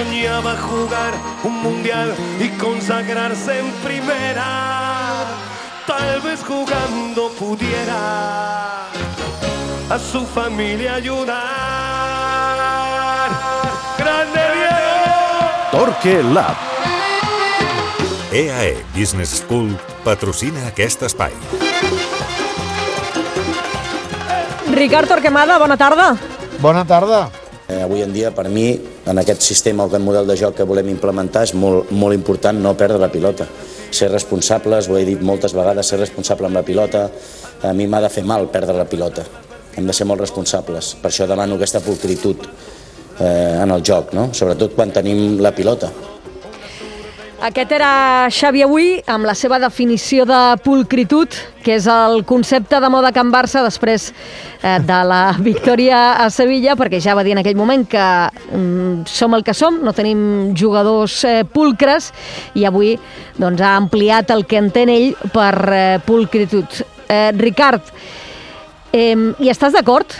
soñaba jugar un mundial y consagrarse en primera. Tal vez jugando pudiera a su familia ayudar. ¡Grande Diego! Torque Lab. EAE Business School patrocina aquest espai. Ricard Torquemada, bona tarda. Bona tarda. Eh, avui en dia, per mi, en aquest sistema o aquest model de joc que volem implementar, és molt, molt important no perdre la pilota. Ser responsables, ho he dit moltes vegades, ser responsable amb la pilota, a mi m'ha de fer mal perdre la pilota. Hem de ser molt responsables. Per això demano aquesta pulcritud eh, en el joc, no? sobretot quan tenim la pilota. Aquest era Xavi Avui amb la seva definició de pulcritud, que és el concepte de moda Can Barça després eh, de la victòria a Sevilla, perquè ja va dir en aquell moment que mm, som el que som, no tenim jugadors eh, pulcres, i avui doncs, ha ampliat el que entén ell per eh, pulcritud. Eh, Ricard, eh, hi estàs d'acord?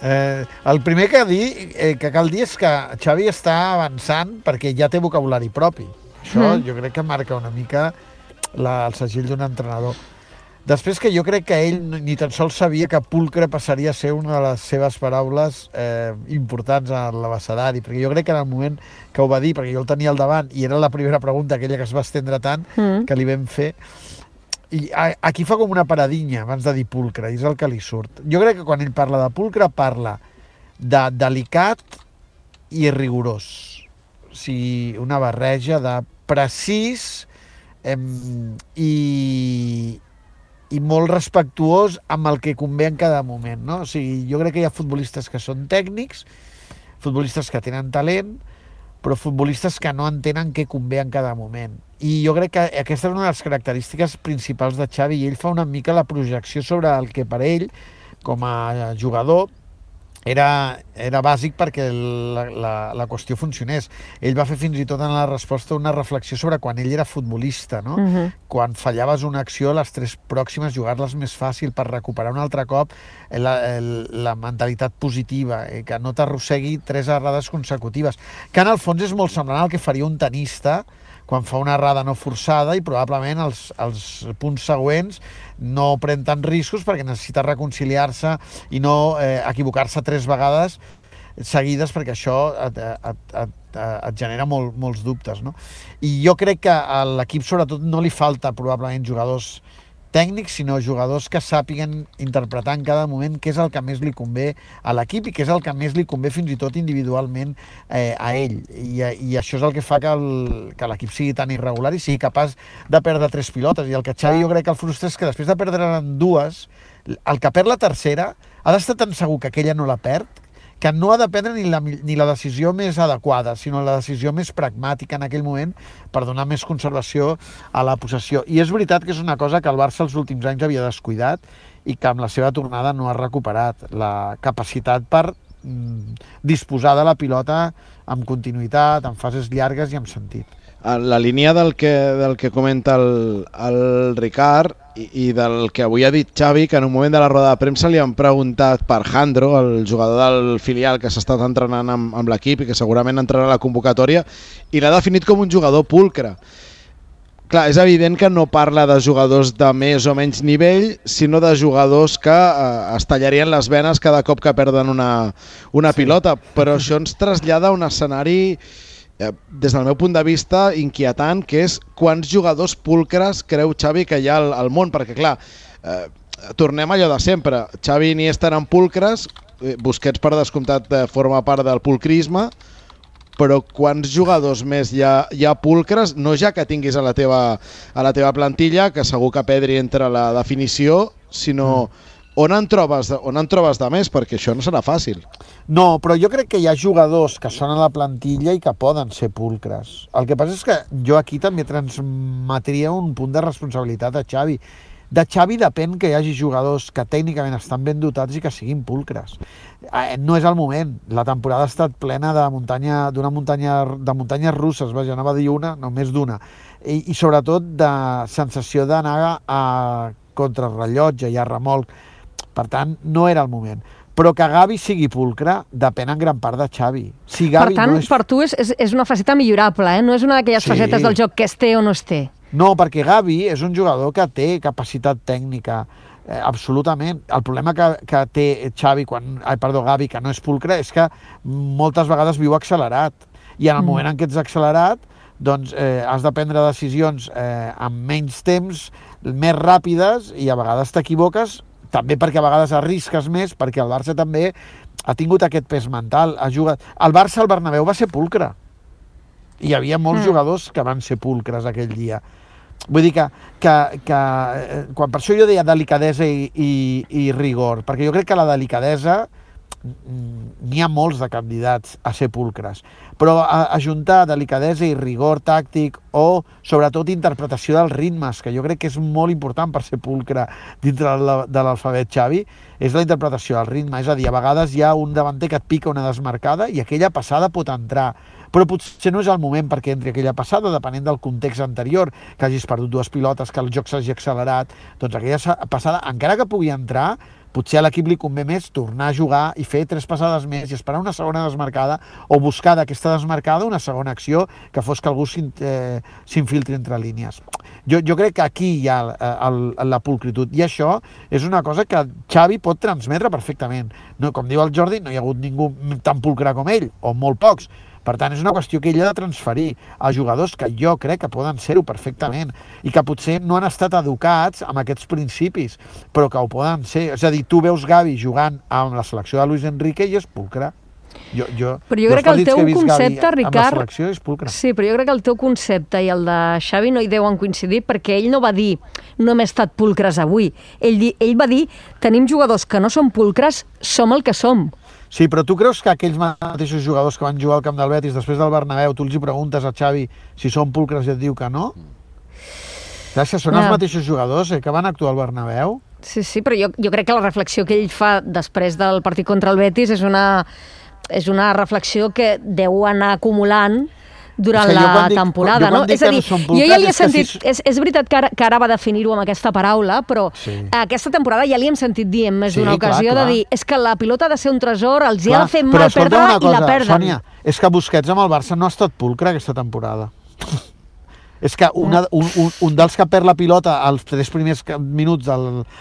Eh, el primer que, dir, eh, que cal dir és que Xavi està avançant perquè ja té vocabulari propi. Això mm. jo crec que marca una mica la, el segell d'un entrenador. Després que jo crec que ell ni tan sols sabia que pulcre passaria a ser una de les seves paraules eh, importants a l'abecedari, perquè jo crec que en el moment que ho va dir, perquè jo el tenia al davant i era la primera pregunta, aquella que es va estendre tant, mm. que li vam fer, i aquí fa com una paradinya abans de dir pulcre, i és el que li surt. Jo crec que quan ell parla de pulcre parla de delicat i rigorós. O sigui, una barreja de precís eh, i, i molt respectuós amb el que convé en cada moment. No? O sigui, jo crec que hi ha futbolistes que són tècnics, futbolistes que tenen talent, però futbolistes que no entenen què convé en cada moment. I jo crec que aquesta és una de les característiques principals de Xavi i ell fa una mica la projecció sobre el que per ell, com a jugador, era, era bàsic perquè la, la, la qüestió funcionés. Ell va fer fins i tot en la resposta una reflexió sobre quan ell era futbolista, no? Uh -huh. Quan fallaves una acció, les tres pròximes jugar-les més fàcil per recuperar un altre cop la, la mentalitat positiva, eh, que no t'arrossegui tres errades consecutives, que en el fons és molt semblant al que faria un tenista, quan fa una errada no forçada i probablement els, els punts següents no pren tant riscos perquè necessita reconciliar-se i no eh, equivocar-se tres vegades seguides perquè això et, et, et, et genera molt, molts dubtes. No? I jo crec que a l'equip sobretot no li falta probablement jugadors tècnics, sinó jugadors que sàpiguen interpretar en cada moment què és el que més li convé a l'equip i què és el que més li convé fins i tot individualment eh, a ell. I, I això és el que fa que l'equip sigui tan irregular i sigui capaç de perdre tres pilotes. I el que Xavi jo crec que el frustra és que després de perdre dues, el que perd la tercera ha d'estar tan segur que aquella no la perd que no ha de prendre ni la, ni la decisió més adequada, sinó la decisió més pragmàtica en aquell moment per donar més conservació a la possessió. I és veritat que és una cosa que el Barça els últims anys havia descuidat i que amb la seva tornada no ha recuperat la capacitat per mm, disposar de la pilota amb continuïtat, en fases llargues i amb sentit la línia del que, del que comenta el, el Ricard i, i del que avui ha dit Xavi, que en un moment de la roda de premsa li han preguntat per Jandro, el jugador del filial que s'ha estat entrenant amb, amb l'equip i que segurament entrarà a la convocatòria, i l'ha definit com un jugador pulcre. Clar, és evident que no parla de jugadors de més o menys nivell, sinó de jugadors que eh, es tallarien les venes cada cop que perden una, una sí. pilota, però això ens trasllada a un escenari eh, des del meu punt de vista, inquietant, que és quants jugadors pulcres creu Xavi que hi ha al, al món, perquè clar, eh, tornem allò de sempre, Xavi i Iniesta eren pulcres, eh, Busquets per descomptat eh, forma part del pulcrisme, però quants jugadors més hi ha, hi ha pulcres, no ja que tinguis a la teva, a la teva plantilla, que segur que Pedri entra a la definició, sinó mm on en trobes, on en trobes de més? Perquè això no serà fàcil. No, però jo crec que hi ha jugadors que són a la plantilla i que poden ser pulcres. El que passa és que jo aquí també transmetria un punt de responsabilitat a Xavi. De Xavi depèn que hi hagi jugadors que tècnicament estan ben dotats i que siguin pulcres. Eh, no és el moment. La temporada ha estat plena de muntanya d'una muntanya de muntanyes russes, vaja, anava a dir una, només d'una. I, I sobretot de sensació d'anar a contrarrellotge i a remolc per tant, no era el moment. però que Gavi sigui pulcre depèn en gran part de Xavi. Si Per Gavi tant, no és... per tu és, és, és una faceta millorable, eh? No és una d'aquelles Sí. facetes del joc que es té o no es té. No, perquè Gavi és un jugador que té capacitat tècnica, eh, absolutament. El problema que, que té Xavi, quan, ai, perdó, Gavi, que no és pulcre, és que moltes vegades viu accelerat. I en el Mm. moment en què ets accelerat, doncs eh, has de prendre decisions eh, amb menys temps, més ràpides, i a vegades t'equivoques, també perquè a vegades arrisques més, perquè el Barça també ha tingut aquest pes mental, ha jugat... El Barça al Bernabéu va ser pulcre. Hi havia molts Mm. jugadors que van ser pulcres aquell dia. Vull dir que, que, que eh, quan per això jo deia delicadesa i, i, i rigor, perquè jo crec que la delicadesa mm, n'hi ha molts de candidats a ser pulcres, però ajuntar delicadesa i rigor tàctic o sobretot interpretació dels ritmes, que jo crec que és molt important per ser pulcre dintre de l'alfabet Xavi, és la interpretació del ritme, és a dir, a vegades hi ha un davanter que et pica una desmarcada i aquella passada pot entrar, però potser no és el moment perquè entri aquella passada, depenent del context anterior, que hagis perdut dues pilotes, que el joc s'hagi accelerat, doncs aquella sa- passada, encara que pugui entrar, potser a l'equip li convé més tornar a jugar i fer tres passades més i esperar una segona desmarcada o buscar d'aquesta desmarcada una segona acció que fos que algú eh, s'infiltri entre línies. Jo, jo crec que aquí hi ha el, el, la pulcritud i això és una cosa que Xavi pot transmetre perfectament. No, com diu el Jordi, no hi ha hagut ningú tan pulcre com ell, o molt pocs, per tant, és una qüestió que ell ha de transferir a jugadors que jo crec que poden ser-ho perfectament i que potser no han estat educats amb aquests principis, però que ho poden ser. És a dir, tu veus Gavi jugant amb la selecció de Luis Enrique i és pulcre. Jo, jo, Però jo crec que el teu Gavi concepte, la Ricard, és. Sí, però jo crec que el teu concepte i el de Xavi no hi deuen coincidir perquè ell no va dir no hem estat pulcres avui. Ell, di- ell va dir tenim jugadors que no són pulcres, som el que som. Sí, però tu creus que aquells mateixos jugadors que van jugar al camp del Betis després del Bernabéu, tu els preguntes a Xavi si són pulcres i et diu que no? Clar, que són Ja. els mateixos jugadors eh, que van actuar al Bernabéu. Sí, sí, però jo, jo crec que la reflexió que ell fa després del partit contra el Betis és una, és una reflexió que deu anar acumulant durant És que jo la dic- temporada, no? És a dir, jo ja li he sentit... si- És, és veritat que ara, que ara va definir-ho amb aquesta paraula, però Sí. aquesta temporada ja li hem sentit dir en més Sí, d'una clar, ocasió clar. de dir és que la pilota ha de ser un tresor, els hi ha Clar, de fer mal perdre-la una i la cosa, perden. Sònia, és que Busquets amb el Barça no ha estat pulcre aquesta temporada. És que una, un, un, un dels que perd la pilota als tres primers minuts de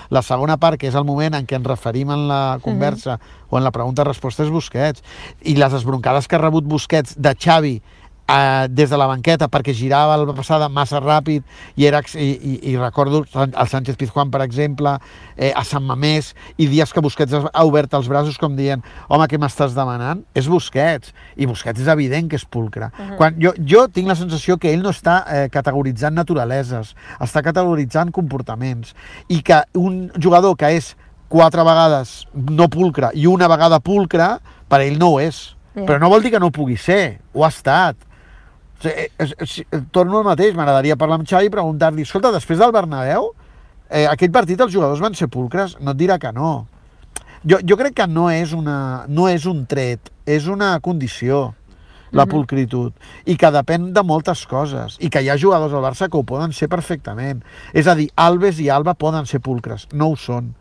la segona part, que és el moment en què ens referim en la conversa o en la pregunta-resposta, és Busquets. I les esbroncades que ha rebut Busquets de Xavi eh, des de la banqueta perquè girava la passada massa ràpid i, era, i, i, i recordo el Sánchez Pizjuán, per exemple, eh, a Sant Mamés, i dies que Busquets ha obert els braços com dient home, què m'estàs demanant? És Busquets. I Busquets és evident que és pulcre. Uh -huh. Quan jo, jo tinc la sensació que ell no està eh, categoritzant naturaleses, està categoritzant comportaments. I que un jugador que és quatre vegades no pulcre i una vegada pulcre, per ell no ho és. Ja. Però no vol dir que no pugui ser, ho ha estat. Torno al mateix, m'agradaria parlar amb Xavi i preguntar-li, escolta, després del Bernabéu, eh, aquell partit els jugadors van ser pulcres? No et dirà que no. Jo, jo crec que no és, una, no és un tret, és una condició, la pulcritud, i que depèn de moltes coses, i que hi ha jugadors al Barça que ho poden ser perfectament. És a dir, Alves i Alba poden ser pulcres, no ho són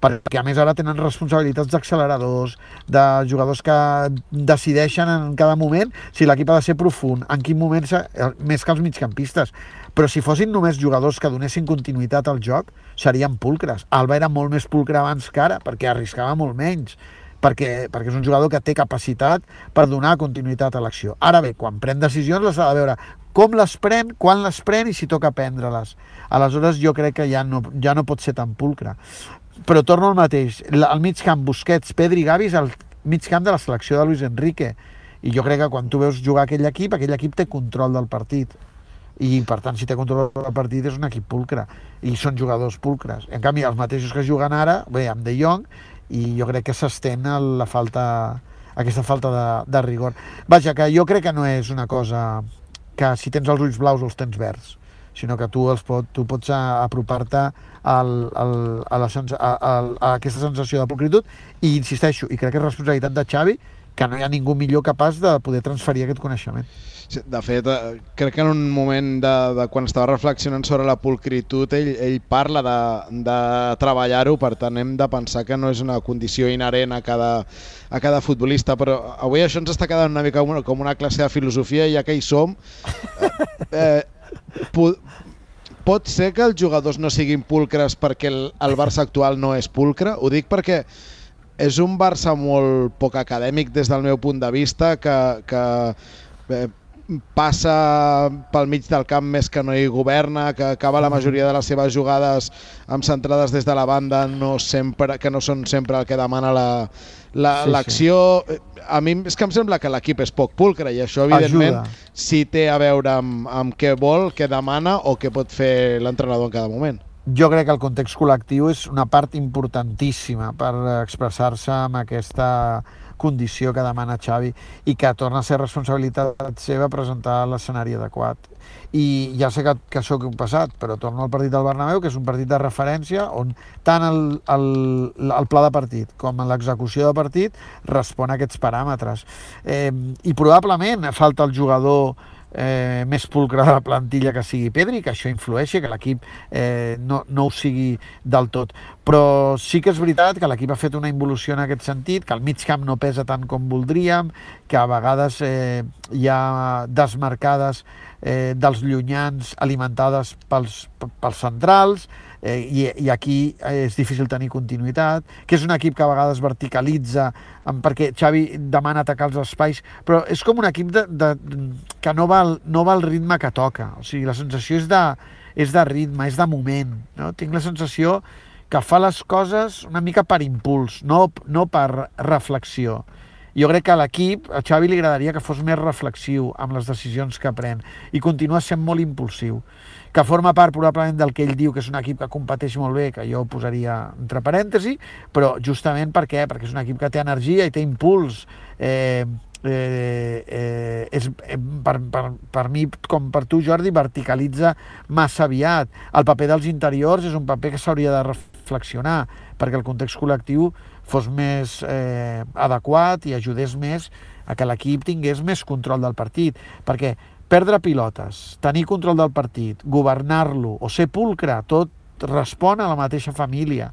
perquè a més ara tenen responsabilitats d'acceleradors, de jugadors que decideixen en cada moment si l'equip ha de ser profund, en quin moment, més que els migcampistes. Però si fossin només jugadors que donessin continuïtat al joc, serien pulcres. Alba era molt més pulcre abans que ara, perquè arriscava molt menys, perquè, perquè és un jugador que té capacitat per donar continuïtat a l'acció. Ara bé, quan pren decisions les ha de veure com les pren, quan les pren i si toca prendre-les. Aleshores jo crec que ja no, ja no pot ser tan pulcre però torno al mateix. El mig camp, Busquets, Pedri i Gavi és el mig camp de la selecció de Luis Enrique. I jo crec que quan tu veus jugar aquell equip, aquell equip té control del partit. I, per tant, si té control del partit és un equip pulcre. I són jugadors pulcres. En canvi, els mateixos que juguen ara, bé, amb De Jong, i jo crec que s'estén la falta, aquesta falta de, de rigor. Vaja, que jo crec que no és una cosa que si tens els ulls blaus els tens verds sinó que tu, els pot, tu pots a- apropar-te al, al, a, la, a, a, a aquesta sensació de pulcritud i insisteixo, i crec que és responsabilitat de Xavi que no hi ha ningú millor capaç de poder transferir aquest coneixement. Sí, de fet, eh, crec que en un moment de, de quan estava reflexionant sobre la pulcritud, ell, ell parla de, de treballar-ho, per tant hem de pensar que no és una condició inherent a cada, a cada futbolista, però avui això ens està quedant una mica com una, com una classe de filosofia, ja que hi som. Eh, eh, pot ser que els jugadors no siguin pulcres perquè el, el Barça actual no és pulcre? Ho dic perquè és un Barça molt poc acadèmic des del meu punt de vista, que, que passa pel mig del camp més que no hi governa, que acaba la majoria de les seves jugades amb centrades des de la banda no sempre, que no són sempre el que demana l'acció. La, sí, sí. A mi és que em sembla que l'equip és poc pulcre i això evidentment Ajuda. sí té a veure amb, amb què vol, què demana o què pot fer l'entrenador en cada moment. Jo crec que el context col·lectiu és una part importantíssima per expressar-se amb aquesta condició que demana Xavi i que torna a ser responsabilitat seva presentar l'escenari adequat. I ja sé que, que que ha passat, però torno al partit del Bernabéu, que és un partit de referència on tant el, el, el pla de partit com l'execució de partit respon a aquests paràmetres. Eh, I probablement falta el jugador eh, més pulcre de la plantilla que sigui Pedri, que això influeixi, que l'equip eh, no, no ho sigui del tot. Però sí que és veritat que l'equip ha fet una involució en aquest sentit, que el mig camp no pesa tant com voldríem, que a vegades eh, hi ha desmarcades eh, dels llunyans alimentades pels, pels centrals, eh, i, i aquí és difícil tenir continuïtat, que és un equip que a vegades verticalitza perquè Xavi demana atacar els espais, però és com un equip de, de, que no va, no va al ritme que toca, o sigui, la sensació és de, és de ritme, és de moment, no? tinc la sensació que fa les coses una mica per impuls, no, no per reflexió. Jo crec que a l'equip, a Xavi li agradaria que fos més reflexiu amb les decisions que pren i continua sent molt impulsiu que forma part probablement del que ell diu que és un equip que competeix molt bé, que jo posaria entre parèntesi, però justament per què? Perquè és un equip que té energia i té impuls. Eh, eh, eh, és, eh, per, per, per mi, com per tu, Jordi, verticalitza massa aviat. El paper dels interiors és un paper que s'hauria de reflexionar perquè el context col·lectiu fos més eh, adequat i ajudés més a que l'equip tingués més control del partit. Perquè perdre pilotes, tenir control del partit, governar-lo o ser pulcre, tot respon a la mateixa família.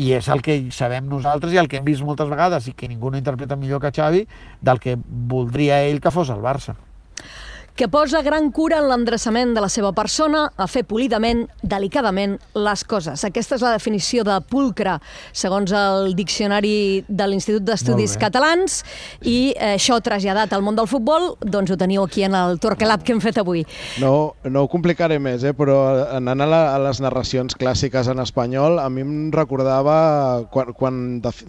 I és el que sabem nosaltres i el que hem vist moltes vegades i que ningú no interpreta millor que Xavi del que voldria ell que fos el Barça que posa gran cura en l'endreçament de la seva persona a fer polidament, delicadament, les coses. Aquesta és la definició de pulcre, segons el diccionari de l'Institut d'Estudis Catalans, i eh, això traslladat al món del futbol, doncs ho teniu aquí en el Torquelab que hem fet avui. No, no ho complicaré més, eh, però anant a, la, a les narracions clàssiques en espanyol, a mi em recordava quan, quan,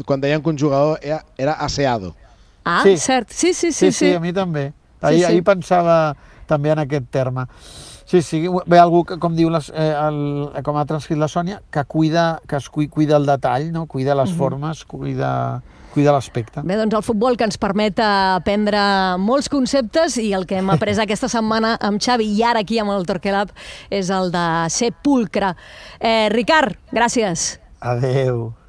quan deien que un jugador era, era aseado. Ah, sí. cert. Sí, sí, sí. Sí, sí, sí, a mi també. Ahir, sí, sí. ahir pensava també en aquest terme. Sí, sí, ve algú que, com diu les, eh, el, com ha transcrit la Sònia, que cuida, que es cuida el detall, no? cuida les uh mhm. -huh. formes, cuida, cuida l'aspecte. Bé, doncs el futbol que ens permet aprendre molts conceptes i el que hem après aquesta setmana amb Xavi i ara aquí amb el Torquelab és el de ser pulcre. Eh, Ricard, gràcies. Adeu.